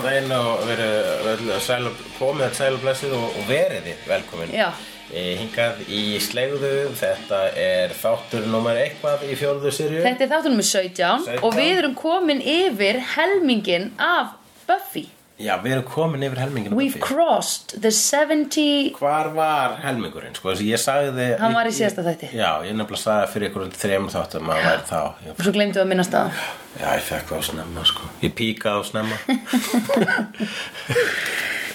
og öll sæl og komið að sæl og blessið og, og verið þið velkomin Já. e, Hingað í slegðu, þetta er þáttur nummer eitthvað í fjórðu sirju Þetta er þáttunum með 17, 17. og við erum komin yfir helmingin af Buffy Já, við erum komin yfir helmingina We've crossed the 70 Hvar var helmingurinn? Sko, þess að ég sagði Hann var í síðasta þætti. Já, ég nefnilega sagði fyrir ykkur þrejum þáttum að væri þá. Ég, og svo glemdu að minnast það Já, ég fekk það á snemma sko. Ég píkaði á snemma.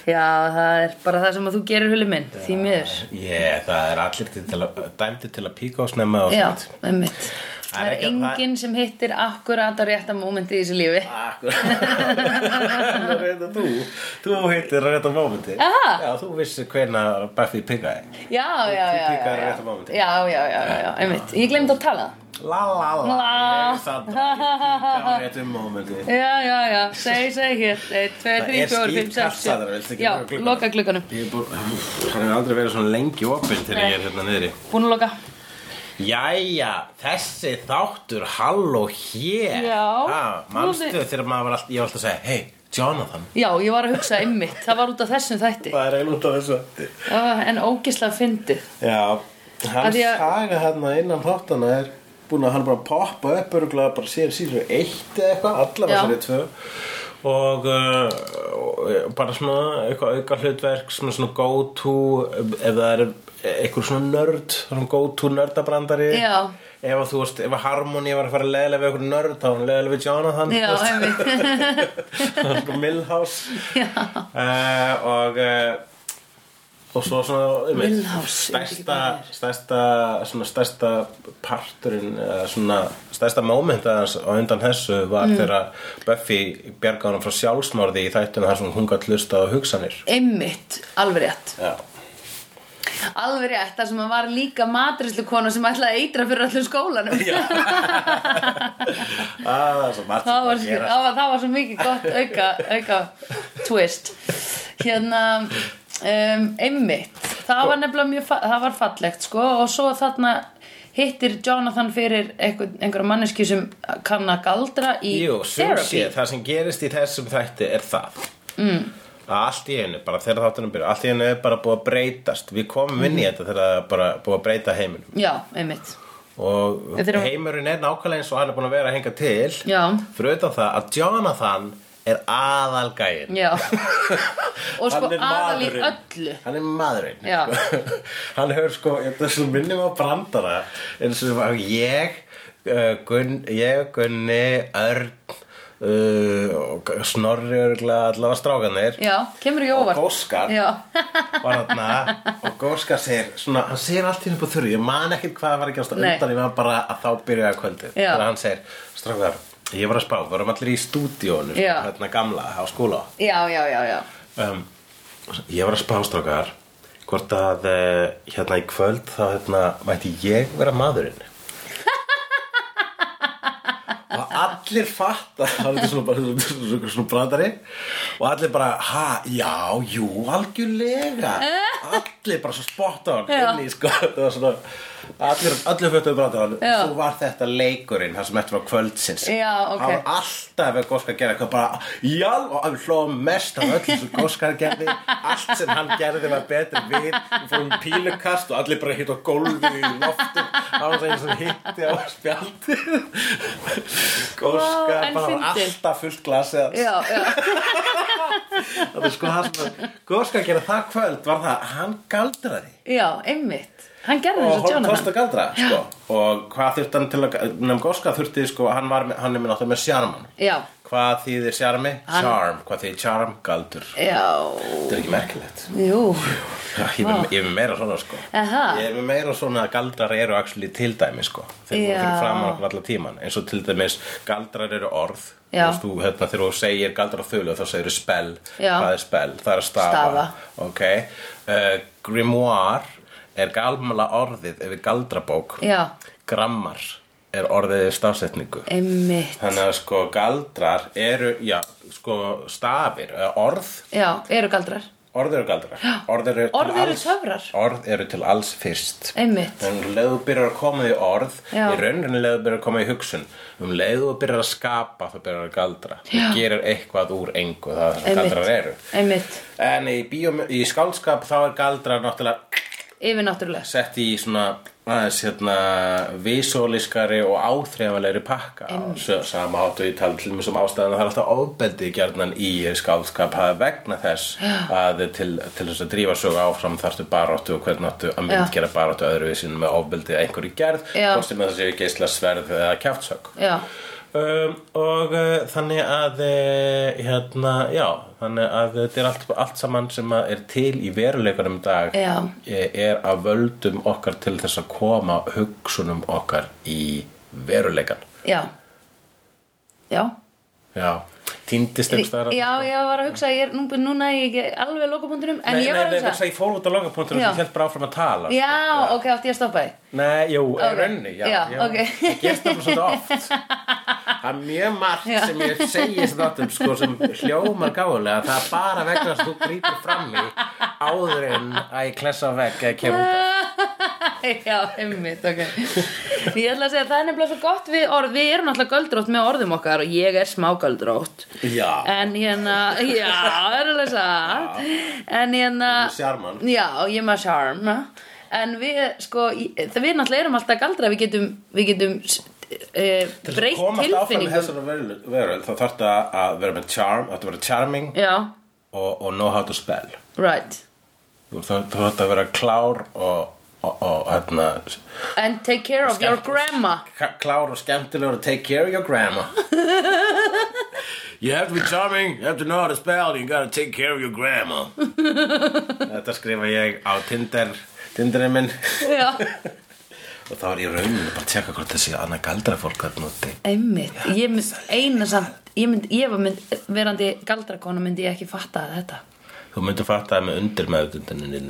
Já, það er bara það sem að þú gerir hulli minn, því miður. Ég, það er allir til að, dæmdi til að píka á snemma Já, svona. einmitt. Það Það er enginn sem hittir akkurat á rétta mómenti í þessu lífi. Akkur Reynda þú. Þú heitir rétt á mómenti Aha. Já, þú vissi hvena Buffy píkaði Já, já, já, píkaðir já, rétta mómenti. já, já, já, já, einmitt. Ég glemdi að tala. La la la. Ég satt á réttum mómenti Já, já, já, segi, segi hér. 1, 2, 3, 4, 5, 6, skítkalt, viltu 7 ekki Já, loka glugganum? Ég hefur aldrei verið svona lengi opinn til ég er hérna niðri. Búin að loka Jæja, þessi þáttur Halló hér. Manstu þegar maður var alltaf Ég var alltaf að segja Hey, Jonathan. Já, ég var að hugsa einmitt, það var út af þessum þætti. Það er eiginlega út af þessu Já, En ógislega fyndið. Já, hans að- saga hérna innan þáttana er búin að hann bara poppa upp örgulega bara sér síður eitt eða eitthvað, allavega sér tvö og, uh, og bara svona eitthvað auka hlutverk svona, svona go to ef það er eitthvað svona nörd svona go to nördabrandari. Já. ef að þú veist, ef að Harmony var að fara leðilega við eitthvað nörd þá var hann leðilega við Jonathan Já, einmitt. Svona Milhouse. Uh, og uh, og svo svona stærsta, stærsta svona stærsta parturinn svona stærsta moment aðeins á undan þessu var Mm. þegar Buffy bjarga honum frá sjálfsmorði í þættinu þar sem hún gætt hlusta á hugsanir. Einmitt, alveg rétt. Já, Alveg rétt, þar sem hann var líka matrislu kona sem ætlaði að eitra fyrir öllum skólanum. Ah, það er svo margt það, var, það, var, það var svo mikið gott auka, auka twist. Hérna um, Einmitt. Það var nefnilega mjög það var fallegt sko og svo þarna hittir Jonathan fyrir einhver, einhverja manneski sem kann að galdra í Jú, therapy. það sem gerist í þessum þætti er það. Mm. að allt í einu, bara þegar þáttunum byrja allt í einu er bara búið að breytast. Við komum inn Mhm. í þetta þegar það er bara búið að breyta heiminum. Já, einmitt. Og heimurinn er nákvæmlega eins og hann er búin að vera að henga til. Já. fyrir utan það að Jonathan er aðalgæin Já. Og sko aðal í öllu. Hann er maðurinn Já. hann hefur sko, þetta er svo minnum á brandara eins og var ég uh, Gunn, ég, Gunni Örn uh, Snorri allavega strákanir Já, kemur í óvart. Og Óskar. Já, var þarna. Og Óskar segir svona, hann segir allt henni på þurru. Ég man ekkert hvað var ekki undan ég man bara að þá byrjaði kvöldið. Já. þegar hann segir, strákar, ég var að spá við vorum allir í stúdíónu hérna gamla á skóla. Já, já, já, já. um, ég var að spá strákar hvort að uh, hérna í kvöld þá hérna mætti ég vera maðurinn. Og allir fatta það er svona bara svona, svona, brandari. Og allir bara, ha, já, jú, algjörlega allir bara svo spot on Já. inn í sko. Það var svona, allir, allir föttuðu brandari Já. svo var þetta leikurinn það sem eftir var kvöldsins. Já, ok. það var alltaf ef Góskar gerði bara, já, og hann hlóðum mest af öllu sem Góskar gerði. Allt sem hann gerði var betri við við fórum pílukast og allir bara hitt á gólfið í loftum á þess að eins og hitti á spjaldið. Góskar bara var alltaf fullt glasið Já, já, það er sko það sem Góskar gerði það kvöld var það, hann galdraði. Já, einmitt Hann gerði og þessu hann Jonathan kosti galdra sko. og hvað þurfti hann til að nefn Góskar þurfti sko, hann, var, hann er með náttúrulega með sjarman Já, Hvað þýðir sjarmi? Hann- Charm. Hvað þýðir charm? Galdur. já, Þetta er ekki merkilegt. jú Já, Ég er, með meira svona sko. Aha. Ég er með meira svona að galdrar eru actually til dæmi sko. Eins og til dæmis galdrar eru orð. Þú hérna, þegar þú segir galdrar þölu þá segir þú spell. Hvað er spell? Það er að stafa. Stafa. Ok. Uh, grimoire er galmala orðið yfir galdrabók. Já, Grammar er orðið yfir stafsetningu. einmitt Þannig að sko galdrar eru, já, sko stafir, eða orð Já, eru galdrar Orð eru galdrar Orð eru, til Orð eru alls- töfrar. Orð eru til alls fyrst Einmitt. En um leið þú byrjar að koma í orð Já. Í rauninni leið þú byrjar að koma í hugsun Um leið þú byrjar að skapa þá byrjar að galdra Þú Já. gerir eitthvað úr engu Það er það sem Einmitt. galdrar eru Einmitt. En í, bíó, í skálskap þá er galdrar náttúrulega Yfirnáttúrulega. sett í svona aðeins hérna visualiskari og áþreifanlegri pakka sama hátu í tala til mér sem ástæðan að það er alltaf ofbeldi gjarnan í skáldskap hafa vegna þess að til, til þess að drífa sögu áfram þarftu baróttu og hvernig áttu að mynd gera baróttu öðruvísin með ofbeldi að einhverju gerð hvort sem það séu geisla sverð eða kjaftsög Já. Um, og uh, þannig að uh, hérna, já þannig að þetta er allt, allt saman sem er til í veruleikunum dag Já. eh, er að völdum okkar til þess að koma hugsunum okkar í veruleikan Já. Já. já, týndist einhvers staðar Já, ég var að hugsa, ég er, nú, núna er ég ekki alveg lokapunktunum, en Nei, ég nei, var nei, að hugsa ég fór út á lokapunktur og Já. ég held bara áfram að tala sko. Já, ok, átti ég að stoppa þig Nei, jú, okay. Ok. raunni, já, Já, já. ok. Það gerst það svolítið oft Það er mjög margt Já. sem ég segi þáttum sko sem hljómar gáfulega það er bara vegna að þú grýpur fram í áður en að ég klessa á vegg eða kemur út. Já, einmitt, ok Ég ætla að segja að það er nefnilega svo gott við orð Við erum náttúrulega göldrótt með orðum okkar og ég er smá göldrótt Já, En hérna, já, það er alveg satt En hérna. Já, ég með sjarm En við, sko, það við náttúrulega erum alltaf galdra Við getum, við getum e, breytt tilfinningum þá þarf það að vera með charm það þarf að vera charming og, og know how to spell. Right. Þú þarf þarf að vera klár og, og, hérna And take care of your grandma. Klár og skemmtilegur take care of your grandma. You have to be charming, you have to know how to spell, you gotta take care of your grandma. Þetta skrifa ég á Tinder, Tinderinn minn. Já, og þá er ég raunin bara að tjekka hvort þessi annað galdra fólk þarna úti einmitt. Ég mynd, eina samt Ég, mynd, ég var mynd, verandi galdrakona myndi ég ekki fatta þetta Þú myndir fatta það með undir með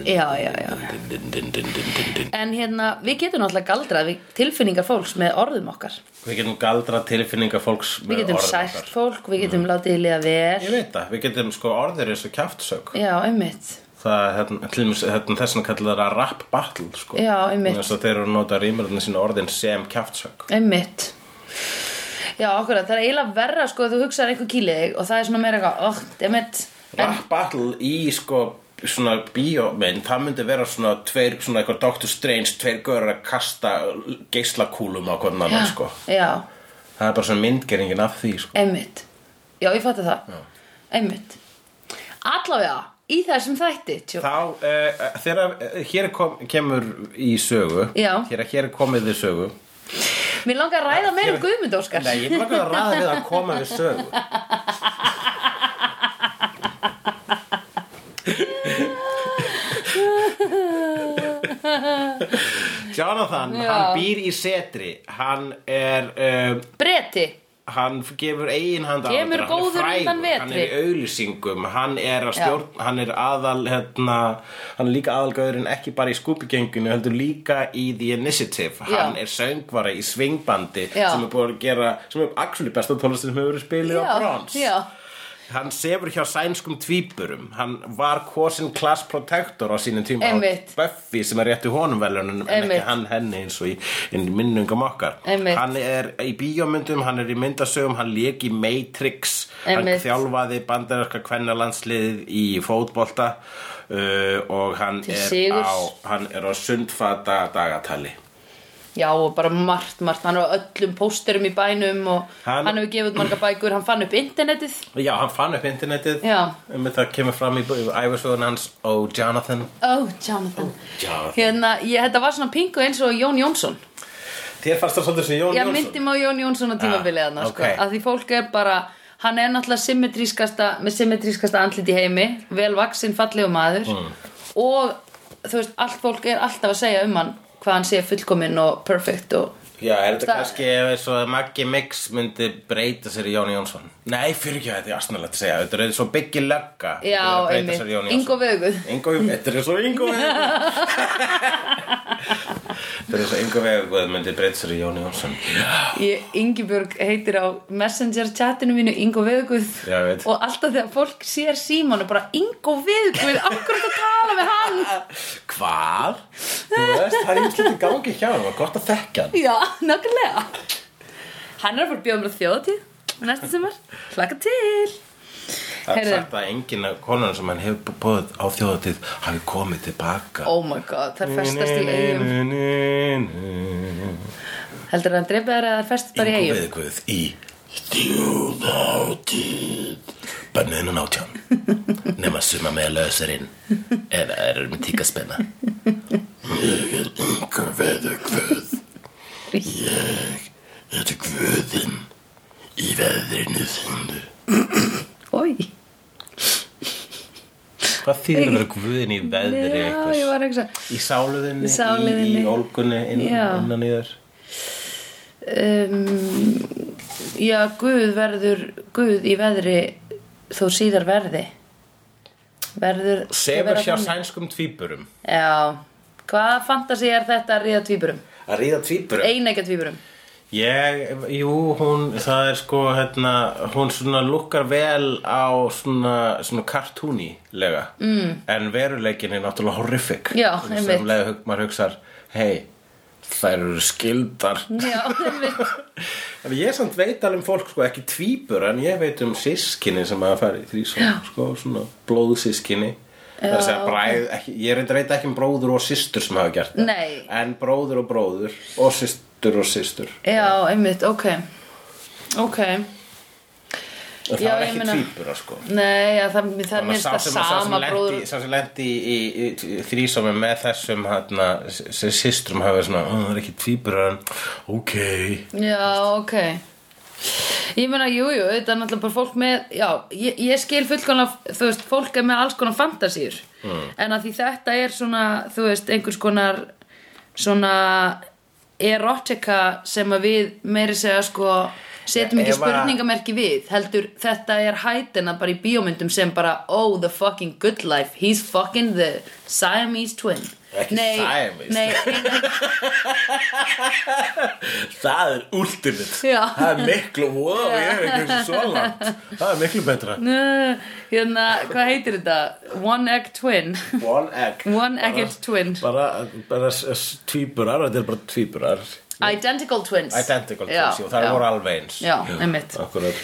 Já, já, já. En hérna, við getum náttúrulega galdrað við tilfinningar fólks með orðum okkar. Við getum galdra tilfinningar fólks Við með getum orðum sært okkar. fólk, við getum látið liða vel. Ég veit það, við getum sko orðir eins og kjaftsök Já, einmitt. Það er hérna, hérna, þess vegna kallar það rap battle sko. Já, einmitt. Þess að þeir eru að nota rýmurinn sína orðin sem kjaftsök Einmitt. Já, okkur, það er eiginlega verra sko að þú hugsaðar einhver kýlið þig og það er svona meira eitthvað, oh, Rap battle í sko svona bíómynd, það myndi vera svona tveir, svona eitthvað Dr. Strange tveir görur að kasta geislakúlum á hvernig annan sko. Já, Það er bara svona myndgeringin af því sko. Einmitt. Já, ég fatti það. Einmitt. Allavega, í þessum þætti tjó. Þá, uh, þegar uh, hér kom, kemur í sögu Já. Hér hér komið við sögu. Mér langar að ræða meira um Guðmund Óskar Nei, ég bara að ræða við að koma við sögu Jonathan, Já. hann býr í setri Hann er uh, Breti Hann gefur eigin hand Kemur góður undan vetri. Hann er í auðlýsingum Hann er að stjórn, hann er aðal hérna, Hann er líka aðalgöðurinn ekki bara í skúpigenginu heldur líka í The Initiative Já. Hann er söngvara í svingbandi Já. sem er búin að gera sem er actually besta tónlistin sem hefur verið spilið á brons já, Hann sefur hjá sænskum tvíburum. Hann var kosin class protector á sínum tíma. Einmitt. á Buffy sem er rétti honum velunum en ekki hann henni eins og í, í minnungum okkar. Einmitt. Hann er í bíómyndum, hann er í myndasögum hann lék í Matrix. Einmitt. hann þjálfaði bandarinska kvennalandsliðið í fótbolta uh, og hann Til er, á, hann er á sundfata dagatali já og bara margt, margt. Hann er á öllum pósterum í bænum og Hann- hann, hefur gefið marga bækur. Hann fann upp internetið. Já, hann fann upp internetið. Já. um, það kemur fram í æfisögun hans og Jonathan. Oh, Jonathan. Jonathan. Hérna, ég, þetta var svona pingu eins og Jón Jónsson. Þér fannst það svolítið sem Jón Ég Jónsson? myndi mig á Jón Jónsson á tímabilið þarna, Ah, sko, ok. að því fólk er bara hann er náttúrulega symmetrískasta með symmetrískasta andlit í heimi vel vaksinn fallegu maður. Mm. og þú veist, allt fólk er alltaf að segja um hann hvað hann sé fullkominn og perfect og Já, er þetta kannski ef eins og Maggi Mix myndi breyta sér í Jón Jónsson? Nei, fyrir ekki að þetta er aðsnarlegt að segja. Þetta er svo byggi lögga já, einmitt, Ingo Ingo, þetta er svo Ingo Það er þess að yngur vegu myndi breyta sér í Jón Jónsson. Ingibjörg heitir á messenger chatinu mínu Ingo veit. og alltaf þegar fólk sér síman og bara Ingo Veðguð, akkur að tala við hann? Hvað? Þú veist, það er í gangi hjá hann og gott að þekka hann. Já, nákvæmlega. Hann er að fara að bjóða mér á þjóðatíð næsta sumar, hlaka til. Það er sagt að enginn af konunum sem hann hefur búið á þjóðatíð hafi komið tilbaka. Oh my god, það er festast í eigum Heldur að hann dreipið þær eða það er festast bara í eigum viðguð í þjóðatíð Bönniðinu nátján. Nefna suma með lösarinn Eða er með tíkaspenna Ég er Ingu viðguð Ég er guðinn í veðrinu þinnu Ói, Hvað þýðir að vera guðinn í veðri já, ég einhvers? var ekki að Í sáluðinni, Í sáluðinni. í, ólgunni, inn, innan í þér? Um, Já, Guð verður Guð í veðri þó síðar verði. Verður Sefur hjá sænskum tvíburum. Já, hvaða fantasi er þetta að ríða tvíburum? Að ríða tvíburum? Einægja tvíburum Ég, jú, hún, það er sko, hérna, hún svona lukkar vel á svona, svona kartúnilega mm. en veruleikin er náttúrulega horrific. Já, sem einmitt. leið hug, maður hugsar, hei, þær eru skildar. Já, einmitt. En ég samt veit alveg um fólk, sko, ekki tvíbur en ég veit um sískinni sem að fara í þrísum, sko, svona blóðsískinni að segja bræð, ekki, ég reyndar veit ekki um bróður og systur sem hafa gert það. Nei. En bróður og bróður og systur og systur. Já, einmitt, ok. Ok. En það Já, ég ekki meina- tvíbura sko. Nei, já, það, það er Þannig að sama bróður sá sem lendi í, í, í, í þrísómi með þessum hérna, sem systrum hafa svona, "Ó, það er ekki en ok. Já, ok. Ég meina, jú, jú, þetta er náttúrulega bara fólk með Já, ég, ég skil fullkomlega Þú veist, fólk er með alls konar fantasíur Mm. En að því þetta er svona Þú veist, einhvers konar Svona erotika sem að við meiri segja sko setjum ekki spurningamerki við heldur þetta er hætina bara í bíómyndum sem bara oh the fucking good life he's fucking the Siamese twin Ekki nei, Siamese. nei, Það er ultimate. Já. Það er miklu, wow, ég hef ekki svo langt. Það er miklu betra. Nei, hérna, hvað heitir þetta? One egg twin. One egg. One egged twin. Bara, bara tvíburar, þetta er bara tvíburar. Identical twins. Identical Já, twins, jú, það voru alveg eins. Já, einmitt. Akkurat.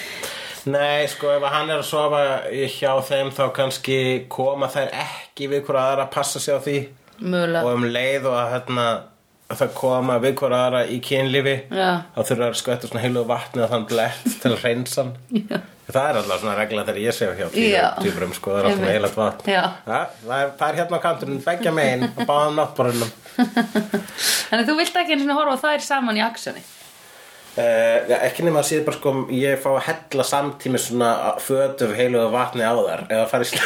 Nei, sko, ef hann er að sofa hjá þeim þá kannski koma þær ekki við hver aðra að passa sig á því Mögulega. Og um leið og að hérna að það koma við hver aðra í kynlífi þá þurfa að skvætta svona heilu vatni og þann blett til að reynsa það er alltaf svona regla þegar ég sé hjá Já. týpurum sko, það er alltaf heilat vatn. Já. það, er, það er hérna á kanturinn, begja megin og báðum náttborunum. Þannig þú vilt ekki einu sinni horfa á þær saman í aksjoni Uh, já, ekki nema að síður bara sko ég fá að hella samtími svona fötur heiluðu vatni á þar eða fara í sl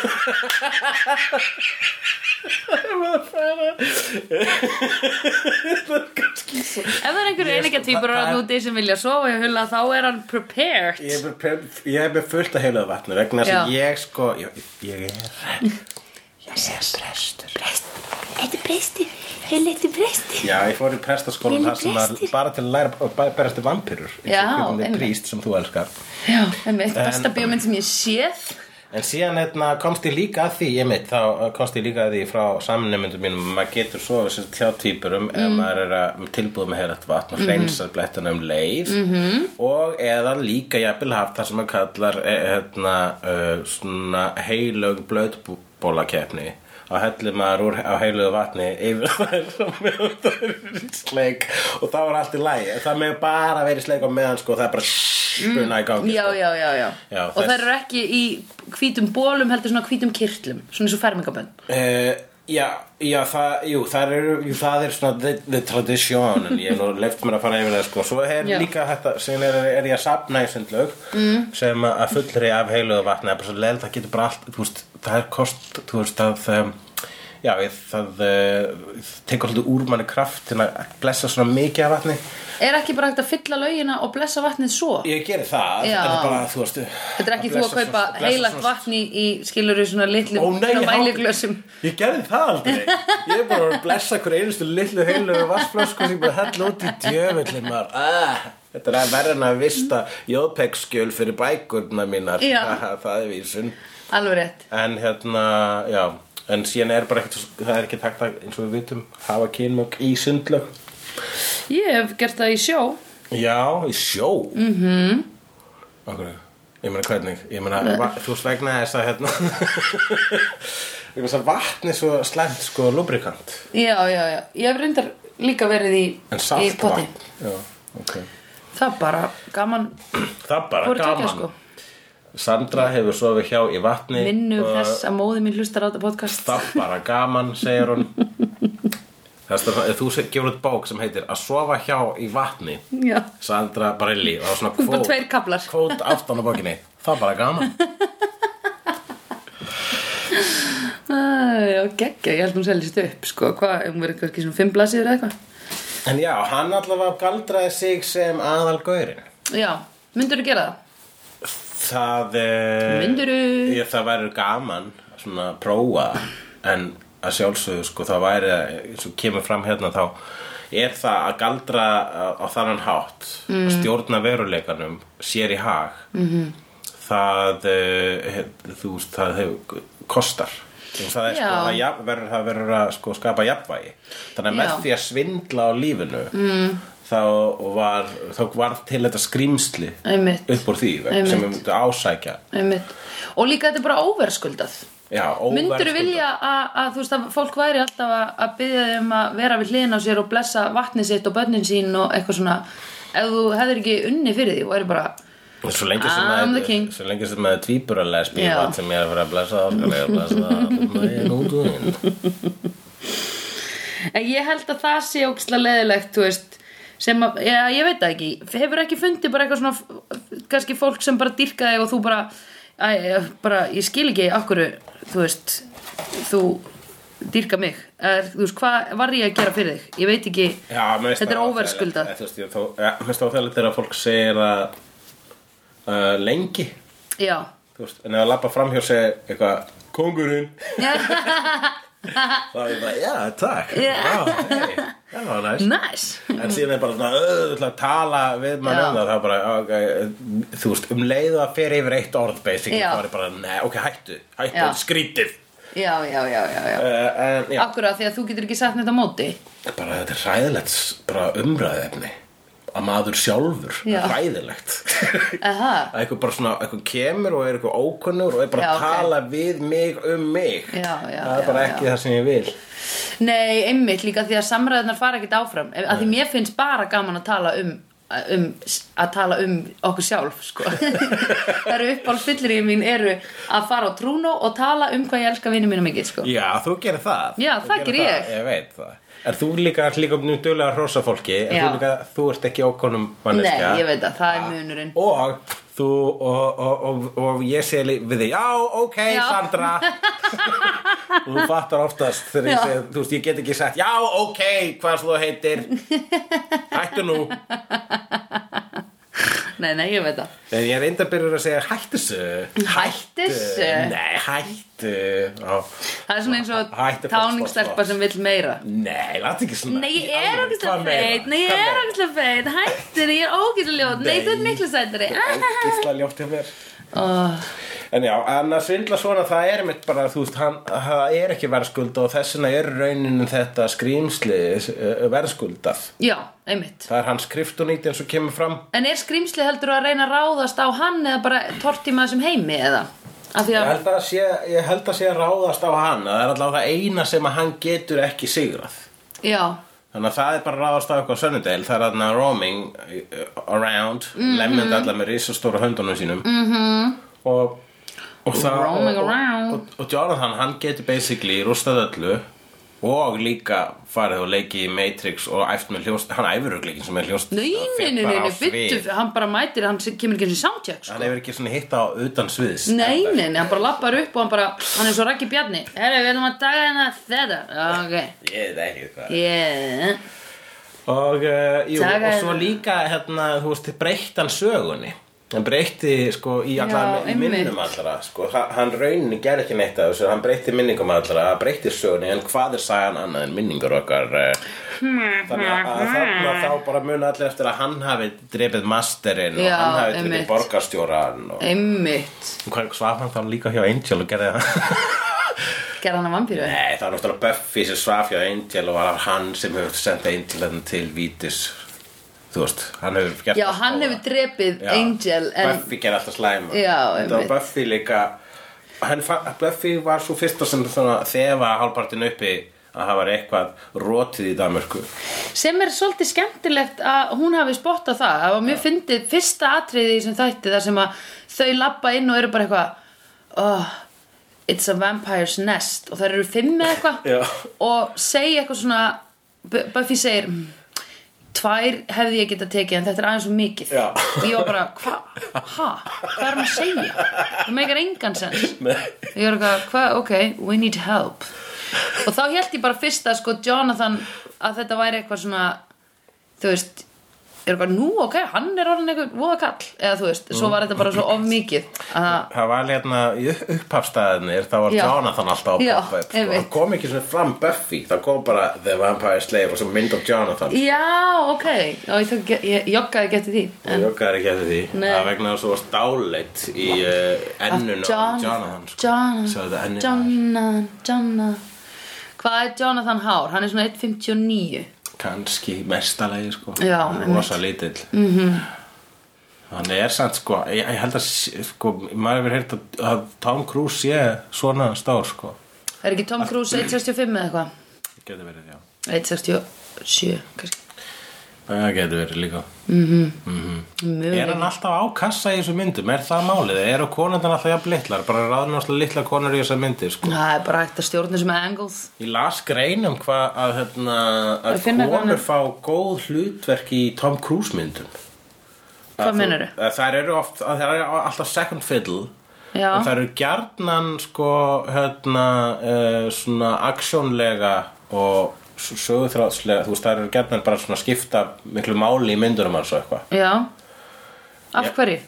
það kannski svo Ef það er einhverju Ég- einleika týpur að núti sem vilja sofa í hulla þá er hann prepared. Ég er með- ég er fullt að heiluðu vatni vegna þess að ég sko ég, ég er ég er prestur. Þetta er prestur, heiliti prestur. já ég fór í prestaskólan þar sem prestur. bara til að læra að berast til vampirur Já, einmitt einmitt. príst sem þú elskar. Já, einmitt, besta bíómynd sem ég séð. En síðan hérna, komst ég líka að því, ég mitt, þá komst ég líka að því frá samnefndum mínum að maður getur svo sem hjá týpurum ef maður er að tilbúð með heilat vatn og hreinsar blettana um leið -hmm. og eða líka jafnvel haft það sem maður kallar eh, hérna, uh, svona heilög blöðbólakeppni og hellir maður úr á heilugu vatni yfir og meðan það er sleik og þá er allt í lægi það með bara verið sleik á meðan sko það er bara spuna í gangi Já, sko. já, já, já, Já, Og þess- þær eru ekki í hvítum bólum heldur svona hvítum kirtlum Svona eins og fermingabönn Uh, já, já, það, jú, það er, jú, það er svona the, the tradition en ég er nú leift mér að fara yfir það sko svo er Já. líka þetta, sem er, er ég að sapna í sundlaug mm. sem að fullri af heiluðu vatni er bara svo leil, það getur bara allt, þú veist, það er kost, þú veist, að um, Já, ég, það uh, tekur alltaf úr manni kraft til að blessa svona mikið af vatni Er ekki bara hægt að fylla laugina og blessa vatnið svo? Ég geri það, Já. en bara, þú veist Þetta er ekki þú að kaupa heilagt vatn í, í skilur svona litlu Ó nei, svona ég- mæliglössum Ég gerði það aldrei. Ég er bara að blessa hver einustu litlu heilu vassflösku sem bara hella út í djöfullin maður. Ah, Þetta er verið en að vista jóðpekskjöl fyrir bækurna mínar. Það er vísun. Alveg rétt. En hérna, já. En síðan er bara ekkert, það er ekki takt að, eins og við vitum, hafa kynmögg í sundlög Ég hef gert það í sjó. Já, í sjó? Mm Mhm. -hmm. Okkur, ég meina hvernig? Ég meina, þú veist vegna þess að hérna Ég meina að vatn er svo slæmt sko lubrikant Já, já, já. Ég hef reyndar líka verið í, En poti. vatn? Já, ok. Það bara gaman. Það bara tveggja, gaman. sko. Sandra hefur sofið hjá í vatni Minnu og þess að móði mín hlustar á þetta podcast. Það bara gaman, segir hún Þess að þú gefur út bók sem heitir Að sofa hjá í vatni Já. Sandra Barilli og er svona kvót Kvót aftan á bókinni. Það er bara gaman. Já, geggja, ég held hún seljist upp Sko, hvað, hún verið kannski svona fimm blaðsíður eða eitthvað. En já, hann allavega galdraði sig sem aðal gaurin Já, myndur þú gera það? Það eh, Myndirðu? ég, Það væri gaman Svona að prófa En að sjálfsögðu sko Það væri eins og kemur fram hérna þá Er það að galdra á, á þannan hátt mm. Stjórna veruleikanum Sér í hag mm -hmm. Það hef- Þú veist, það hefur kostar Það er sko, það, jafn, verður, það verður að sko, skapa jafnvægi Þannig að með Já. því að svindla á lífinu mm. þá, var, þá var til þetta Einmitt. upp úr því Einmitt. sem við myndum ásækja Einmitt. Og líka þetta er bara óverskuldað Myndur þú vilja að, að þú veist að fólk væri alltaf að, að byggja þeim að vera við hliðin á sér og blessa vatnið sitt og börnin sín og eitthvað svona? Ef þú hefðir ekki unni fyrir því og væri bara Svo lengi sem I'm the að king. Svo lengi sem ég er að fara að blessa það ég að blessa það Nei, nú þú inn En ég held að það sé ógislega leðilegt, þú veist, sem að, já, ég veit það ekki, hefur ekki fundið bara eitthvað svona, kannski fólk sem bara dýrka þig og þú bara, æ, bara, ég skil ekki okkur, þú veist, þú dýrka mig, er, þú veist, hvað var ég að gera fyrir þig? Ég veit ekki, Já, þetta er það óþægilegt. Þú veist, Mér finnst óþægilegt þegar fólk segir að uh, lengi. Já, Þú veist, en ef að labba framhjá segja eitthvað Kongurinn þá er ég bara, já, takk. Já. Já, það var næst nice. En síðan er bara svona, auðvitað að tala við mann um það, það er bara, okay, þú veist, um leiðu að fer yfir eitt orð, basically, þá er ég bara, nei, ok, hættu, hættu, Já. skrítið. Já, já, já, já, já. Uh, en, já, Akkur því að þú getur ekki sagt neitt á móti. bara þetta er hræðilegt, bara umræðefni, að maður sjálfur, Já. hræðilegt. Aha. að eitthvað bara svona, eitthvað kemur og er eitthvað ókunnur og er bara Já, að ok. tala við mig um mig. Já, já, það er bara ekki það sem ég vil. Nei, einmitt líka því að samræðunar fara ekkert áfram að því mér finnst bara gaman að tala um, um að tala um okkur sjálf sko. það eru uppáhaldsfyllir í mín eru að fara á trúnó og tala um hvað ég elska vinnu mínu mikið sko. Já, þú gerir það Já, Þú það gerir geri ég. Ég veit það Er þú líka, líka duglega að hrósa fólki? Já. þú, líka, þú ert ekki ókonum manneskja? Nei, ég veit að það er munurinn. Og þú og, og, og, og ég sé við þig Já, ok, Já. Sandra. Og þú fattar oftast Þegar ég segi, þú veist, ég get ekki sagt Já, ok, hvað þú heitir. Hættu nú. Nei, nei, ég veit það. En ég reynda að byrja að segja Hættu þessu. Hættu þessu? Nei, hættu. Það er svona eins og Hættu táningsstelpa sem vill meira Nei, láti ekki svona Nei, ég er meira? feit Nei, ég er meira? ógislega feit Hættir, ég er ógislega ljót Nei, þú Nei. miklu sætari Gísla ljótt hjá mér oh, En já, en að svindla svona það er mitt bara, þú veist, hann, það er ekki verðskulda og þess vegna er rauninu þetta skrýmsli uh, verðskuldað. Já, einmitt Það er hans skriftunýti eins og kemur fram. En er skrýmsli heldur að reyna að ráðast á hann eða bara tortíma þessum heimi eða? Því Ég að, held að sé, ég held að sé að ráðast á hann, að það er allavega það eina sem að hann getur ekki sigrað. já, Þannig að það er bara að ráðast á eitthvað sönnudel, það er þarna roaming uh, around, mm Mhm. lemmjandi allar með risastóra höndunum sínum. Mm -hmm. Og, og það... Og, og Jonathan, hann getur basically rústað öllu og líka farið og leikið í Matrix og æft með hljóst hann æfur ögleikin sem er hljóst Nei, nei, nei, byttu, hann bara mætir, hann kemur ekki eins og soundcheck, sko. hann hefur ekki svona hitt á utan sviðs. Nei, nei, nei, hann bara lappar upp og hann bara, hann er svo rækki bjarni. Herru, við erum að daga hérna þetta. Ok, ég veit ekki hvað. Yeah. og, uh, jú, og svo er- líka hérna, þú veist, breytt hann sögunni hann breytti sko í Já, allar einmitt. minnum allra sko, Ha- hann rauninni gerði ekki neitt af þessu hann breytti minningum allra, breytti sögunni en hvað er sagan annað en minningur okkar eh? þannig að, þarna þá bara muna allir eftir að hann hafi drepið masterinn og Já, hann hafi einmitt. borgarstjóran og Einmitt. hvað svaf hann þá líka hjá Angel og gerði það Gerða hann að vampíru? Nei, það var náttúrulega Buffy sem svaf hjá Angel og var hann sem hefur sendt Angel til Vítis þú veist, hann hefur gert Já, hann hefur drepið Já, Angel en Buffy gerði alltaf slæma. Já, Þetta var einmitt. Buffy líka. Buffy var svo fyrsta sem þefa hálfpartin uppi að það var eitthvað rótið í Danmörku. Sem er svolítið skemmtilegt að hún hafi spottað það. Það var mjög fyndið fyrsta atriði sem þætti þar sem að þau labba inn og eru bara eitthvað oh, it's a vampire's nest. Og þær eru fimm eða eitthvað. Og segja eitthvað svona Bu- Buffy segir "Mm, tvær hefði ég geta tekið en þetta er aðeins svo mikið. Já. og ég var bara, hvað, ha, hvað er hann að segja? Það meikar engan sens. Nei. ég var eitthvað, hvað, ok, we need help. Og þá held ég bara fyrst að sko Jonathan að þetta væri eitthvað svona þú veist er eitthvað, nú ok, hann er orðin eitthvað voða kall, eða þú veist, svo var þetta bara svo of mikið að Það var hérna í upphafstæðinir þá var. Jonathan alltaf poppa upp sko. Það kom ekki svona fram Buffy Það kom bara The Vampire Slave og svo mynd af Jonathan já, ok, já, ég, tók, ég, joggaði getið því Ég joggaði eftir því. Það vegna varst dáleitt í uh, ennunu á John- Jonathan sko. Jonathan, Jonathan hvað er Jonathan Hár? hann er svona 1.59 Kanski mestalegi sko. Rosa lítill. Mm -hmm. Hann er samt sko Ég, ég held að sko Maður hefur heyrt að, að Tom Cruise sé svona stór sko. Er ekki Tom Cruise 1.65 eða eitthvað? Getur verið já. 1.67 kannski Það getur verið líka Mjög Er hann alltaf á kassa í þessu myndum? Er það málið? Eru konundan alltaf jafn litlar? Bara ráðum alltaf litlar konur í þessar myndir sko. það er bara hægt að stjórna sem angles Ég las greinum hvað að, hérna, að konur hann- fá góð hlutverk í Tom Cruise myndum Hvað oft, að það eru alltaf second fiddle Já. En það eru gjarnan sko, hérna, uh, svona aksjónlega og sögurþráðslega, þú veist, það eru gjarnan bara svona skipta miklu máli í myndunum hans og eitthvað. já, af hverju?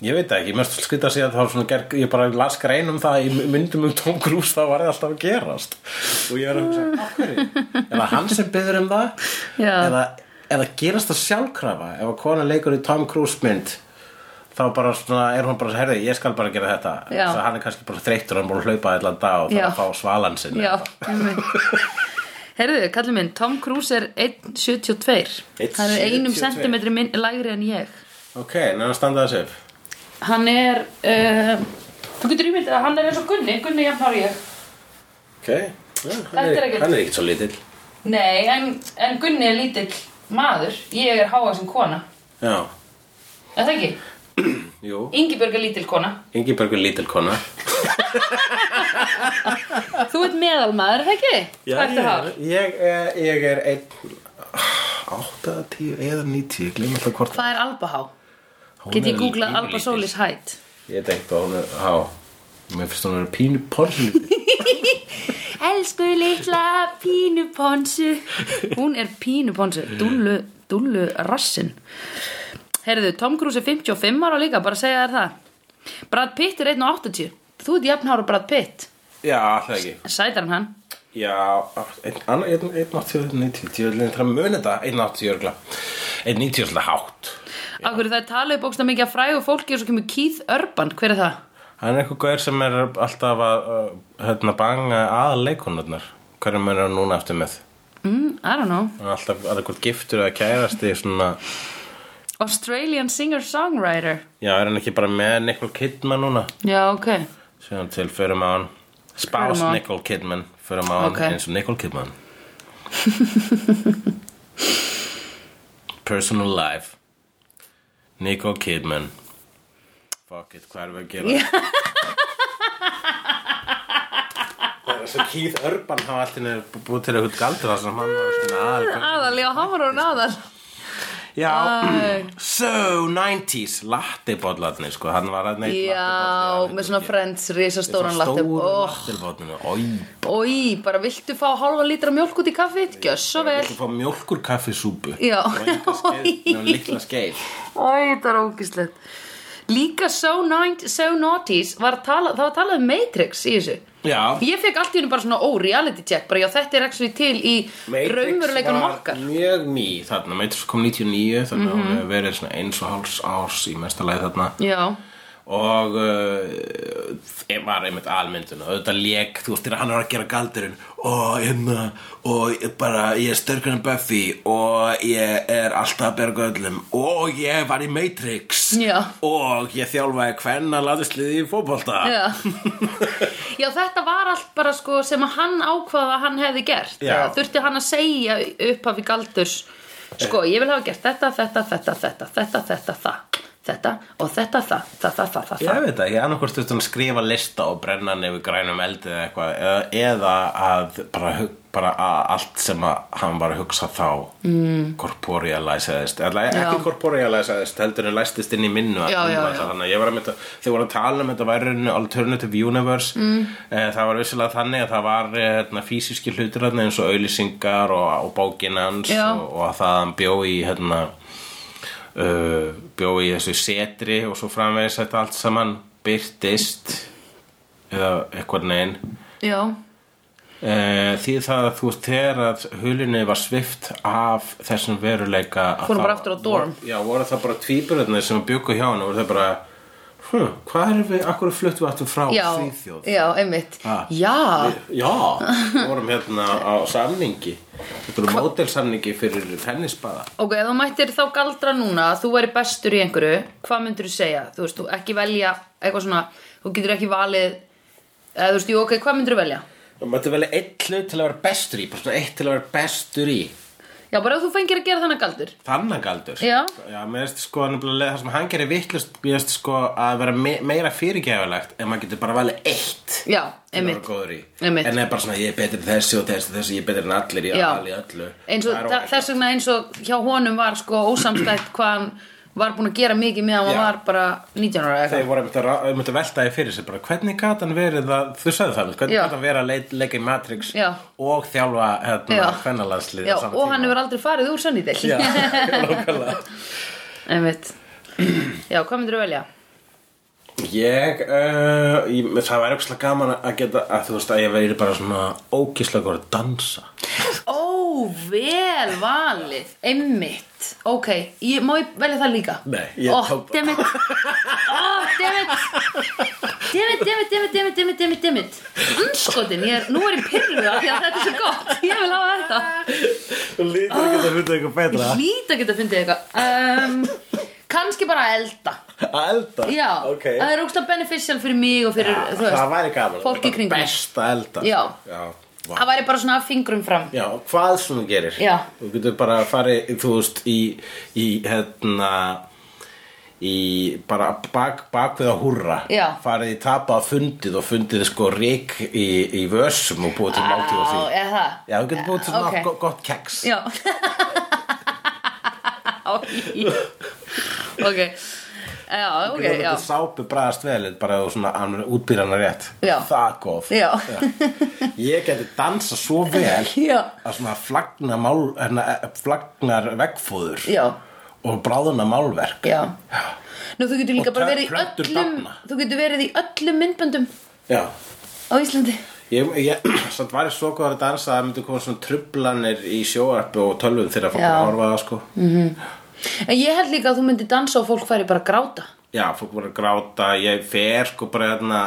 Ég veit það ekki, mér skrita að segja að það var svona ger, ég bara las grein um það í myndum um Tom Cruise þá var það alltaf að gerast og ég er að hugsa, af hverju? Er það hann sem byður um það? Já. Eða, eða gerast það sjálfkrafa ef að kona leikur í Tom Cruise mynd þá bara svona, er hún bara, herði, ég skal bara gera þetta Já. svo hann er kannski bara þreyttur hann er búin að hlaupa allan dag og það Já. að fá svalan sinni Já. Herðu, kallið minn, Tom Cruise er 1.72 Hann er einum 1,72. sentimetri minn, lægri en ég. Ok, neina standa þessu upp. Hann er uh, Þú getur ímyndið að hann er eins og Gunni Gunni jafnar ég. Ok, ja, hann er ekkert svo lítill. Nei, en, en Gunni er lítill maður. Ég er háa sem kona. Já, Er það ekki? jú, Ingibjörg er lítill kona Ingibergur lítill kona Þú ert meðalmaður, er það ekki? Hár? ég, er- ég er einn 8, 10 eða 90 ég glim alltaf hvort Hvað er albahá? Hún Get er ég googlað lítil. Alba Solis hætt? Ég tengt að hún er há Mér finnst hún að vera pínu porslítið Elsku litla pínu ponsu Hún er pínu ponsu Dúllu, dúllu rassin Heyrðu, Tom Cruise er 55 ára líka Bara að segja þér það. Brad Pitt er 1.80 Þú ert jafnhára Brad Pitt. Já, alltaf ekki. Sætar hann hann. Já, einn annar, einn, einn 80, 90 Ég vil eitthvað muni þetta, einn 80 örgla Einn 90 er alltaf hátt. Hverju það er talið bókst mikið að frægu fólki og svo kemur Keith Urban, hver er það? Hann er eitthvað gaur sem er alltaf að uh, hérna, banga aðal leikonarnar Hverjum er hann núna eftir með? Mm, I don't know. Er alltaf að eitthvað giftur eða kærasti svona Australian singer-songwriter. Já, er hann ekki bara með Nicole Kidman núna? Já, ok. Síðan til förum á hann. Spás. Nicole Kidman. Förum á hann Ok. eins og Nicole Kidman. Personal life. Nicole Kidman. Fuck it, hvað erum við að gera? þess að Keith Urban hafa alltaf búið til eitthvað galdur þar sem hann var aðal Aðal, já, hann var hún aðal Já, Æ. so 90s lattibollarnir sko, hann var að neitt Já, með svona friends, risastóran Stóru oh, Ói, bara viltu fá hálfa lítra mjólk út í kaffið? Gjör svo vel. Þú fá mjólkur kaffisúpu Já. Nema litla skeið. Ói, þetta er ógislegt Líka so, 90, so naughties var að tala, það var talað um Matrix í þessu Já. Ég fekk allt í hennu bara svona ó, reality check bara já, þetta er actually til í raunveruleikunum var okkar. mjög ný þarna, Matrix kom 99 þannig að Mhm. hún hefur verið eins og háls árs í mesta lagi þarna. Já, og uh, var einmitt almyndun. Og auðvitað lék, þú veist, þegar hann var að gera galdurinn. Og hérna og bara, ég er störkur en Buffy. Og ég er alltaf að berga öllum og ég var í Matrix. Já. og ég þjálfaði hvenna laðisliði í fótbolta. Já. Já, þetta var allt bara sko sem að hann ákvaða að hann hefði gert. Eða Þurfti hann að segja upp af í galdurs Sko, ég vil hafa gert þetta, þetta, þetta, þetta, þetta, þetta, það Þetta og þetta, það, það, það, það, það, Ég veit það, ég annarkvort stundum að skrifa lista og brenna yfir grænum eldi eða eitthvað eða, eða að bara, bara að allt sem að hann var að hugsa þá mm. korporealisaðist eða ekki Já. korporealisaðist heldur en læstist inn í minnu Já, já, já. þannig að ég var að mynda þegar voru að tala um þetta væri alternative universe mm. það var vissilega þannig að það var hérna, físíski hlutur eins og auðlýsingar og, og bókin hans Já. og, og að það bjó í hérna uh, bjó í þessu setri og svo framvegis þetta allt saman byrtist eða eitthvað neginn Já, uh, því það að þú veist þegar að hulinni var svift af þessum veruleika Fórum bara aftur á dorm. já, voru það bara tvíburðinni sem byggu hjá hann og voru það bara hm, hvað er við, akkur fluttum við aftur frá já, Svíþjóð já, einmitt Ah. Já, Já, við vorum hérna á samningi Þetta eru mótelsamningi fyrir tennisbaða ok, þú mættir þá galdra núna að þú væri bestur í einhverju hvað myndir þú segja? Þú veist, þú ekki velja eitthvað svona, þú getur ekki valið eða þú veist, jú, ok, hvað myndir þú velja? Það mætti velja eitt hlut til að vera bestur í eitt til að vera bestur í Já, bara þú fengir að gera þannig galdur. Þannagaldur Já. Já, mér veist sko það sem hann gerir vittlust Mér veist sko að vera me meira fyrirgefalegt En maður getur bara valið eitt. Já, Einmitt. En er bara svona ég er betri í þessu og þessu og þessu Ég er betri en allir Það er þa- óheppilegt. þess vegna eins og hjá honum var sko ósamstætt hvað hann var búin að gera mikið meðan hann Já. var bara 19 ára eða Þeir voru einmitt að, einmitt að velta því fyrir sig bara, Hvernig gat hann verið að Þú sagði það, hvernig gat hann verið að leik, leika í Matrix Já. Og þjálfa hérna Já. Fennalandslið Já, og hann hefur aldrei farið úr nákvæmlega. Einmitt. Já, hvað myndir þú velja? Ég, uh, ég, það væri eitthvað gaman að geta að þú veist að ég veri bara svona ókíslega góð að dansa. Ó, vel valið. Einmitt Ok, ég, má ég velja það líka? Nei, ég Ó, tók- dammit Ó, dammit Dammit, dammit, dammit, dammit, dammit, dammit, dammit Anskotin, ég er, nú er ég pyrruð af því að þetta er svo gott. Ég vil hafa þetta. Þú lítur ekki að finna eitthvað betra. Ég hlýt að geta fundið eitthvað. Um, Kannski bara að elda. Að elda? Já, Ok. Það er ógstlega beneficial fyrir mig og fyrir, þú veist Það væri gaman. fólk í Bara kringum. Best að elda. Já. Já, vá. Það væri bara svona fingrum fram Já, hvað þú gerir Já. Þú getur bara farið, þú veist, í, í hérna í bara bak, bak við að húrra Já. farið í tapa að fundið og fundið sko rík í, í vössum og búið til máltíð og því eða það Já, þú getur búið til svona Ok. okay. gott keks Já Ok Já, ok, já. sápu bræðast vel bara og svona útbýrana rétt. Já. Það góð Já. Ég geti dansa svo vel Já. að svona flagna mál, hérna, flagnar veggfóður Já, og bráðuna málverk. Já. Nú, þú getur líka Og bara verið í plöntur öllum dafna. Þú getur verið í öllum myndböndum Já. á Íslandi. Ég, ég samt var ég svo góður að dansa að það myndi koma svona trublanir í sjóarpi og tölvum þegar fólk Já. að horfa á það sko En ég held líka að þú myndir dansa og fólk færi bara að gráta. Já, fólk voru að gráta. Ég fer sko bara hérna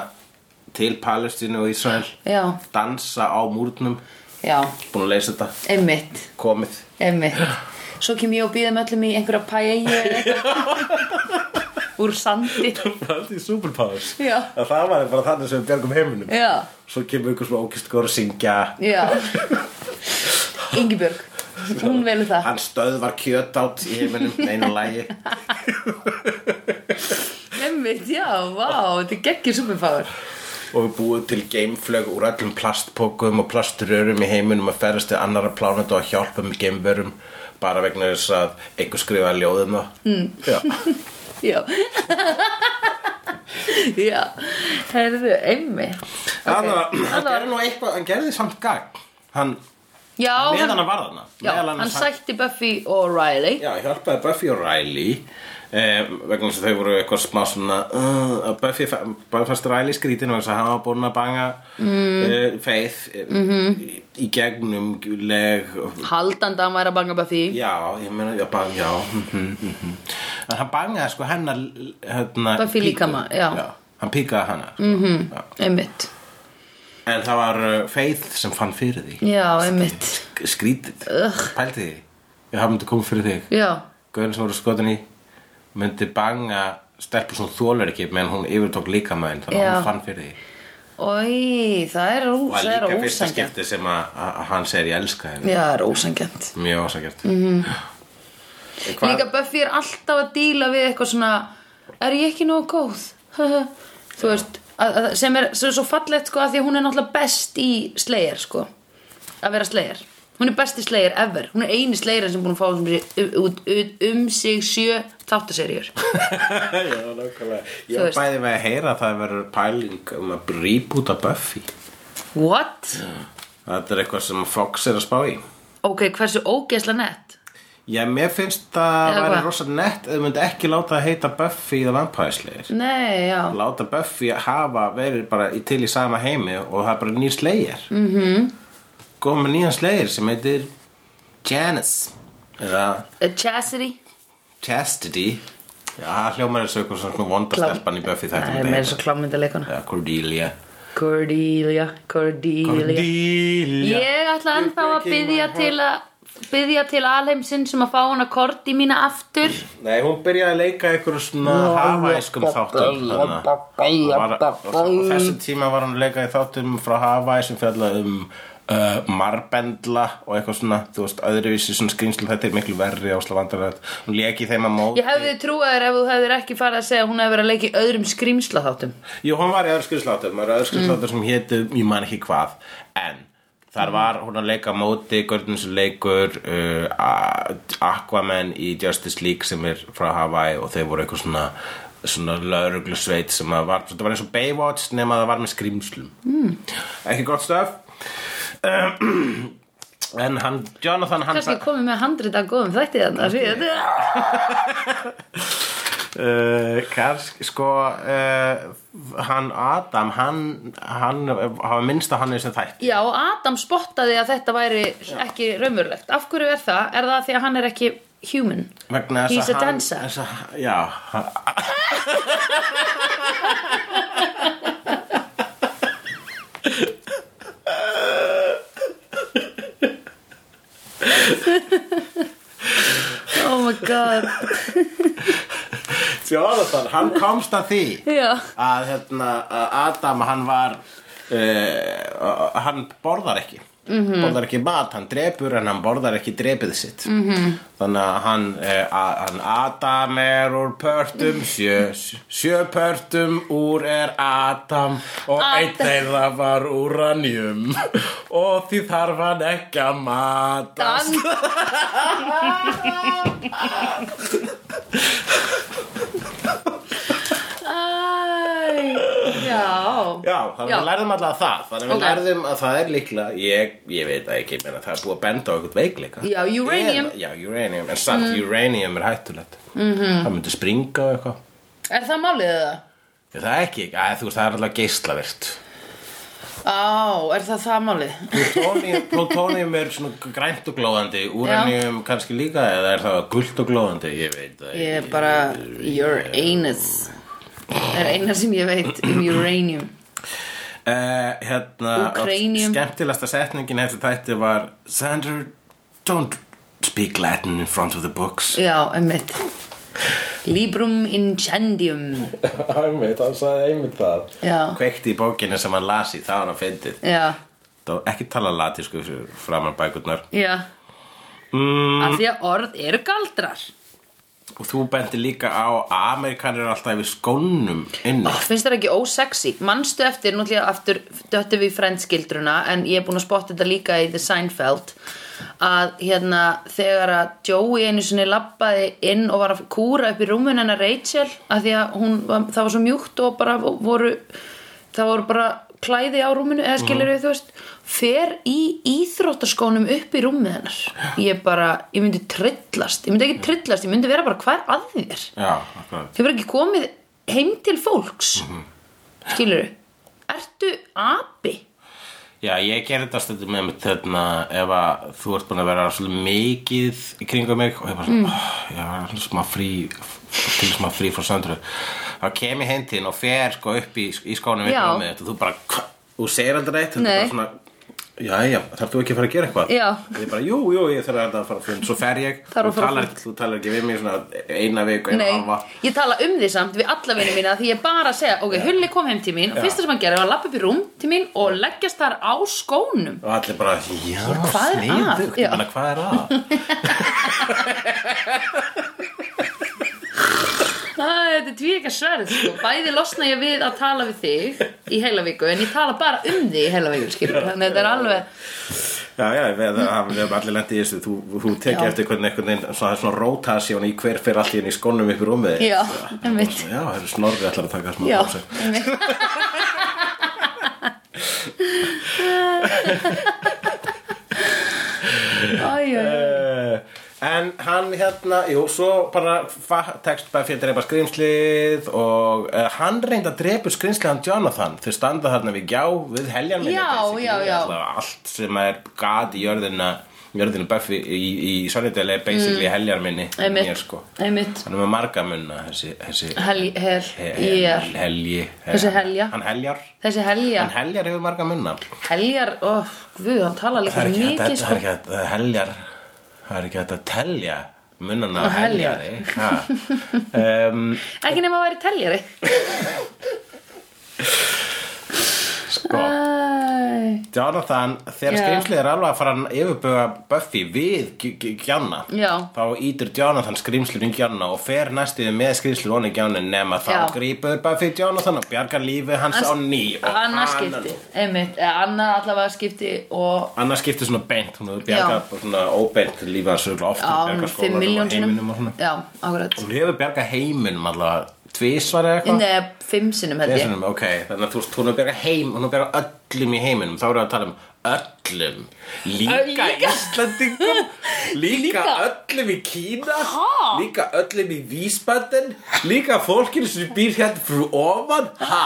til Palestínu og Ísrael. Já, dansa á múrnum. Já, búin að leysa þetta, einmitt. Komið. Einmitt. Svo kem ég og býðum öllum í einhverja eitthvað. Úr sandi. Það er í superpowers Já. að það var bara þannig sem við bjargum heiminum. Já, Svo kemur ykkur svona ókist góður að syngja. Já. Ingibjörg, hún velur það. Hann stöðvar kjöt átt í heiminum einu lægi Einmitt, já, vá, þetta er geggjur superpower. Og við búum til geimflög úr öllum plastpokum og plaströrum í heiminum að ferðast til annara plánetu og að hjálpa með geimverum bara vegna þess að einhver skrifa ljóðum það. Mm. Já, Já. Já, herðu, einmitt Þannig að Þarna hann var- nú eitthvað, hann gerði samt gagn. Hann, Já, meðan hann, var þarna já, hann sætti Buffy og Riley Já, hjálpaði Buffy og Riley eh, vegna þess að þau voru eitthvað smá svona uh, Buffy fa- bara fannst Riley skrítin vegna þess að hann var búin að banga mm. uh, Faith eh, Mhm. í, í gegnum leg Haldandi að hann væri að banga Buffy Já, ég meina, já, bang, já mhm, mhm. En hann bangaði sko hennar hérna, Buffy píku. líkama, já. Hann píkaði hana sko. mm. Einmitt En það var uh, Faith sem fann fyrir því. Já, einmitt. Skrítið, pældi því. Ég hafði myndi komið fyrir þig. Gauðin sem voru skotin í myndi banga stelpur sem þólar ekki meðan hún yfirtók líkamæðin þannig að hún fann fyrir því. Ói, það er, og það er líka fyrsta skipti sem að, hann segir ég elska henni Já, það er ósangjant mjög ósakjart mm -hmm. Líka Buffy er alltaf að díla við eitthvað svona Er ég ekki nógu góð? Þú veist sem, er, sem er svo fallegt sko að því að hún er náttúrulega best í Slayer sko að vera Slayer. Hún er besti Slayer ever. Hún er eini Slayer sem búin að fá um, um, sig sjö þáttaserjur Já, nákvæmlega. Ég bæði með að heyra að það verður pæling um að reboota Buffy. What? Þetta er eitthvað sem Fox er að spá í. Ok, hversu ógeðsla nett? Já, mér finnst það Eða væri hvað? rosa nett ef þau myndi ekki láta það heita Buffy the Vampire Slayer. Nei, já. Láta Buffy hafa verið bara í, til í sama heimi og það er bara nýr Slayer. Mm -hmm. góðum með nýjan Slayer sem heitir Janice eða A Chastity. Chastity. Já, það hljómar eins og eitthvað svona vondastelpan í Buffy þetta Það er meira svo klámyndaleikona. Eða Cordelia. Cordelia, Cordelia. Cordelia. Ég ætla ennþá að byðja til að byðja til alheimsinn sem að fá hana Korti mína aftur. Nei, hún byrjaði að leika einhverjum svona hafæskum þáttum. og þessum tíma var hún að leika í þáttum frá Hawaii sem fjallaði um uh, marbendla og eitthvað svona þú veist, öðruvísi svona skrýnslu þetta er miklu verri ásla vandarætt hún leki þeim að móti. Ég hefði trúað þér ef þú hefðir ekki farið að segja að hún hefði verið að leika í öðrum skrýmsla þáttum. Jú, hún var í öðru skrýnsláttum það var öðru skrýnsláttum sem hétu, ég man ekki hvað. En þar var hún að leika móti Gordon sem leikur uh, Aquaman í Justice League sem er frá Hawaii og þeir voru eitthvað svona svona lauruglu sveit sem að var, þetta var eins og Baywatch nema það var með skrýmslum mm. ekki gott stöf um, en hann Jonathan hann Kannski komið með handrit að góðum þætti þarna Uh, kannski sko uh, hann Adam hann, hann hafa minnst að hann er sem þætt Já, Adam spottaði að þetta væri ekki raumurlegt Af hverju er það? Er það því að hann er ekki human? vegna He's a hann dancer. þess að, já Oh my god Jonathan, hann komst að því að hérna, að Adam hann var uh, hann borðar ekki. -hmm. borðar ekki mat, hann drepur en hann borðar ekki drepið sitt. -hmm. þannig að hann, uh, hann Adam er úr pörtum sjö, sjö pörtum úr er Adam og einn þeirra var úranjum og því þarf hann ekki að matast Dan Æ, já Já, þannig Já. við lærðum alltaf það. Þannig við Ok. lærðum að það er líklega Ég, ég veit það ekki, menn það er búið að benda á eitthvað veikleika. Já, uranium. Eða- Já, uranium, en samt uranium er hættulegt. Mm -hmm. Það myndi springa og eitthvað. Er það málið það? Er það ekki, að, þú veist, það er alltaf geislavirt Á, er það það málið? Plutonium, plutonium er svona grænt og glóðandi Uranium kannski líka Eða er það gult og glóðandi, ég veit það Ég er bara Your anus. Er eina sem ég veit um uranium Uh, hérna, Ukrainium. skemmtilegasta setningin eftir þætti var Sander, don't speak Latin in front of the books. Já, einmitt. Librum incendium. Einmitt, hann sagði einmitt það. Já, Kveikti í bókinu sem hann las í, það var hann fyndið. Já, Það var ekki tala latísku fyrir framan bækurnar. Já. Mm, Af því að orð eru galdrar og þú bendir líka á að Amerikanir eru alltaf yfir skónum inni Oh, finnst þér ekki ósexy? Manstu eftir, ég aftur döttu við frendskildruna en ég er búin að spotta þetta líka í The Seinfeld að hérna þegar að Joey einu sinni labbaði inn og var að kúra upp í rúmun hennar Rachel að því að hún, það var svo mjúkt og bara voru það voru bara klæði á rúminu eða skilur við þú veist fer í íþróttaskónum upp í rúmið hennar. Ég bara, ég myndi trillast ég myndi ekki trillast, ég myndi vera bara hvað er að þér. Já, akkurat. Hefur ekki komið heim til fólks. Mm skilur ertu api Já, ég ger þetta stundum með mitt þarna ef að þú ert búin að vera svolítið mikið í kringum mig og ég bara svona, mm. já, svona smá frí til smá frí frá söndru þá kem ég heim til þín og fer sko upp í, í skónum Já. mig og þú bara, þú segir aldrei neitt þetta er bara svona, já, já, þarf þú ekki að fara að gera eitthvað Já. og ég bara, jú, jú, ég þarf að fara að fund svo fer ég, Þarf að þú fara á talar, þú talar ekki við mig svona eina viku, eina Nei, halva ég tala um því samt við alla vinni mína því ég bara að segja, ok, Hulli kom heim til mín og fyrsta sem hann gerði var að lappa upp í rúm til mín og leggjast þar á skónum og allir bara, já, hvað er að? sniðugt. Já. Ég meina, hvað er að? Þetta er tví ekki að sverð sko. bæði losna ég við að tala við þig í heila viku en ég tala bara um þig í heila viku skilur, þannig að þetta er alveg Já, já, við, hefum allir lendið í þessu Þú, þú tekið Já. eftir hvernig einhvern veginn svona, svona rótasjón í hver fyrir allt í skónum upp í rúmið. Já, einmitt. Já, það er snorrið ætlar að taka smá Já, pásu. einmitt. Æ, æ, æ. Uh, en hann hérna, jú, svo bara tekst Buffy að drepa skrýmslið og uh, hann reyndi að drepa skrýmslið hann Jonathan. Þau standa þarna við gjá við heljan minni allt sem er gat í jörðina jörðinu Buffy í, í Sunnydale er basically mm. heljar minni mér, sko. er með marga munna þessi, þessi Hel, hel, ég helji Þessi helja. hann heljar. Þessi helja. Hann heljar hefur marga munna. Heljar, ó, guð, hann tala líka mikið að- það sko. er ekki hægt að heljar það er ekki hægt að telja munnana á Og heljar. heljari um, Ekki nema að væri teljari sko. Jonathan, þegar skrimslið er alveg að fara að yfirbuga Buffy við Gjanna þá ítur Jonathan skrimslið í Gjanna og fer næstuði með skrimslið honni Gjanna nema þá Já. grípur Buffy Jonathan og bjargar lífi hans á ný og Annað hann- skipti, einmitt. Annað allavega skipti og annars skiptir svona beint hún hefur bjargað svona óbeint lífið hans örugglega oft á hún bjargar 5 skólanum og heiminum og svona. Já, akkurat. Hún hefur bjargað heiminum allavega tvísvar eða eitthvað? Nei, 5 sinnum held ég. Lesunum, ok, þannig að þú veist, hún er bjarga heim, hún er bjarga öllum í heiminum, þá erum við að tala um öllum, líka, líka? Íslandingum, líka, Líka? öllum í Kína, Ha? líka öllum í Vísbandin, líka fólkinu sem býr hérna fyrir ofan, ha,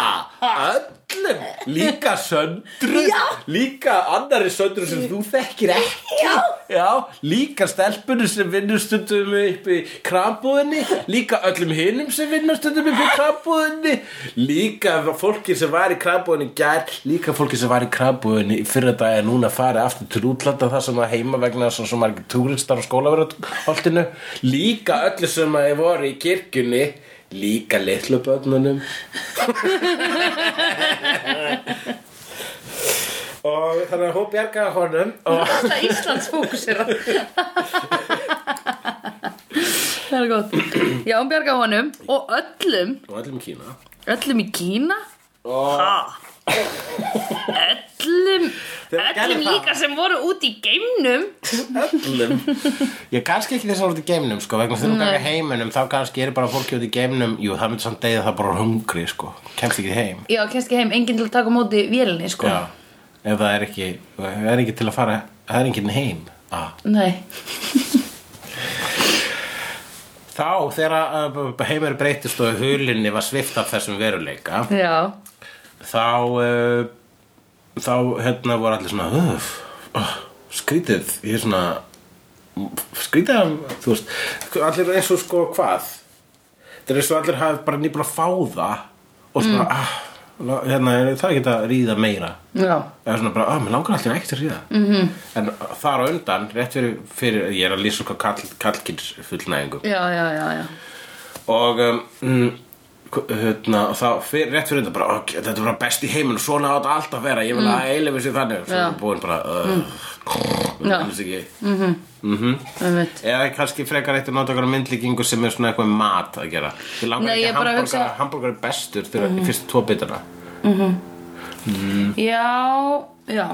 öllum, líka söndru, Já. líka annari söndru sem þú þekkir ekki, Já. Já, líka stelpunum sem vinnur stundum upp í krambúðinni Líka öllum hinum sem vinnur stundum upp í krambúðinni Líka fólki sem var í krambúðinni gær Líka fólki sem var í krambúðinni í fyrra dag er núna farið aftur til útlanda þar sem að heima vegna svo, svo margir túristar á skólaverðholtinu Líka öllu sem að voru í kirkjunni Líka litlu börnunum Og þannig að hún bjargaði honum. Og Það Íslands fókusir Það er gott. Já, hún bjarga honum og öllum og öllum Kína. Öllum í Kína. Og öllum Þeir gerðu öllum það. líka sem voru út í geimnum. Öllum. Ég kannski ekki þess að voru í geimnum sko, vegna þegar þú ganga heiminum þá kannski er bara fólki út í geimnum. Jú, það myndi samt degið það bara hungri sko. Kemst ekki heim. Já, kannski heim, enginn til að taka á móti vélinni sko. Já, ef það er ekki það er ekki til að fara, það er enginn heim. Ah. Nei, þá þegar heimur breytist og hulinni var svift af þessum veruleika já. þá uh, þá hérna voru allir svona uh, uh, skrítið. Ég er svona skrítið þú veist allir eins og sko hvað? Það er eins og allir hafi bara nýbúin að fá það og svona ah, lá- hérna, það er ekki að ríða meira Já, eða svona bara, ah, mér langar alltaf ekki að ríða -hmm. en þar á undan, rétt fyrir, fyrir ég er að lýsa sko kall, kallkins fullnæðingum já, já, já, já. og um, mm, hérna, og þá fyr, rétt fyrir undan bara, ok, þetta er bara best í heiminu svona átt allt að vera, ég vil að eilif þessi þannig. Svo Já. er búin bara uh, ekki. Mhm. einmitt. Eða kannski frekar eitt að nota eitthvað myndlíkingu sem er svona eitthvað með mat að gera. Þið langar Nei, ég ekki bara hambúrgar, hugsa- hambúrgar er bestur þegar mm fyrstu tvo bitana Já, já.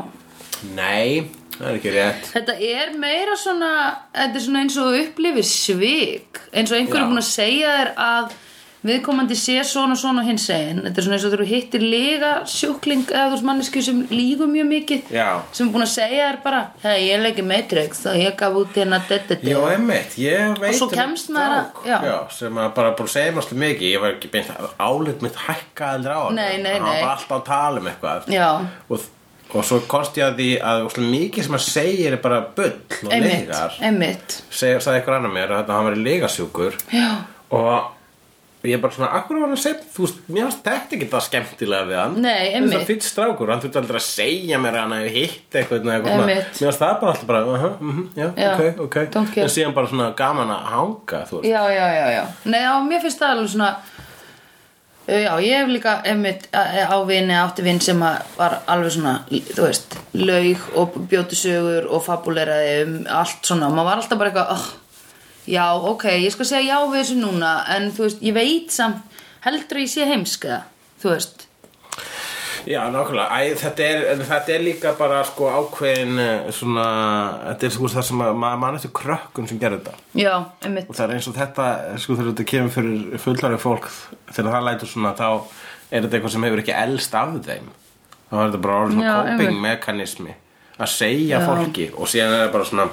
Nei, það er ekki rétt. Þetta er meira svona Þetta er svona eins og upplifir svik. Eins og einhver Já. er búin að segja þér að Viðkomandi sé svona svona hins einn Þetta er svona eins og þú hittir lega sjúkling eða þú veist mannesku sem lígur mjög mikið Já. sem er búin að segja þér bara Hei, ég leiki Matrix og ég gaf út hérna þetta Já, veit svo um kemst maður að- strák, já. sem að bara búin að segja slið mikið Ég var ekki beint álit mitt hækka Nei, nei, Hann var alltaf að tala um eitthvað. Já, og, og svo kosti ég að því að mikið sem að segja er bara bull og legar Segja, eitthvað annar mér að hann var í legasjúkur Já, og ég bara svona, akkur var hann að segja þú veist, mér varst þetta ekki það skemmtilega við hann Nei, er einmitt. svo fýtt strákur, hann þurfti aldrei að segja mér að hann hefði hitt eitthvað, eitthvað, svona. Einmitt. mér varst það bara alltaf bara, uh -huh, uh já, Já, ok, ok don't care. en síðan bara svona gaman að hanga þú veist, já, já, já, já Nei, á, mér finnst það alveg svona Já, ég hef líka einmitt á- á vini, átti vin sem að var alveg svona, þú veist laug og bjóti sögur og fabuleraði um allt svona maður var alltaf bara eitthvað oh, já, ok, ég skal segja já við þessu núna en þú veist, ég veit samt heldur ég sé heimsk eða, þú veist? Já, nákvæmlega. Æ, þetta, er, þetta er líka bara sko ákveðin eh, svona, þetta er sko það sem að maður mann eftir krökkun sem gerir þetta. Já, einmitt. Og það er eins og þetta, sko þegar þetta kemur fyrir fullari fólk, þegar það lætur svona þá er þetta eitthvað sem hefur ekki elst af þeim. Þá er þetta bara orðið svona coping mekanismi að segja Já. fólki og síðan er það bara svona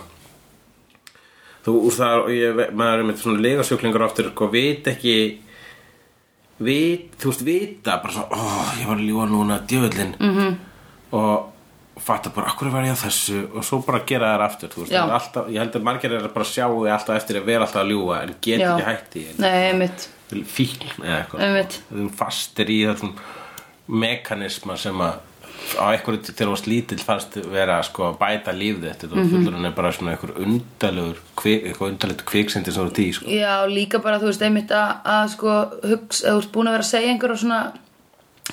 þú úr það ég, maður er með svona legasjúklingur oftir og veit ekki vit, þú veist vita bara svona, ó, ég var að ljúga núna djöfullin Mhm. -hmm. og fatta bara, akkur var ég að þessu og svo bara gera þær aftur, þú veist alltaf, ég held að margir er bara að sjá þig alltaf eftir að vera alltaf að ljúga en get Já. ekki hætt í Nei, fíkn eða eitthvað þú erum fastir í þessum mekanisma sem að á einhverju þegar þú varst lítill fannst vera sko að bæta líf þitt. Mhm. þetta mm fullurinn er bara svona einhver undalegur kvik, eitthvað undalegt kviksindi sem þú ert í sko. Já, líka bara, þú veist, einmitt að, að sko, hugs, að þú ert búin að vera að segja einhverja svona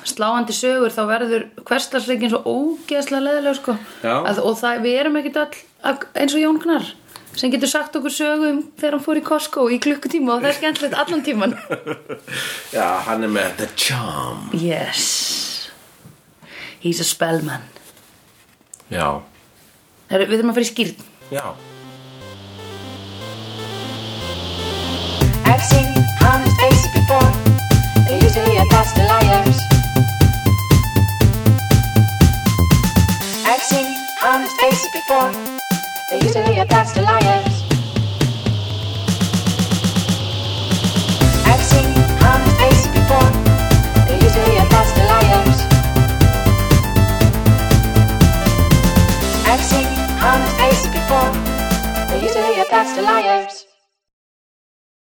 sláandi sögur þá verður hverslasreikin svo ógeðslega leðilega, sko. Að, og það, við erum ekkert öll að, eins og Jón Gnar sem getur sagt okkur sögu um þegar hann fór í Costco í klukkutíma og það er skemmtilegt allan tíman já, hann er með the charm. Yes He's a spellman já, Heru, Við þurfum að fara í skýrn já I've seen honest faces before. They're usually a pass to liars. I've seen honest faces before. They're usually a pass to liars. Are you do your best to liars.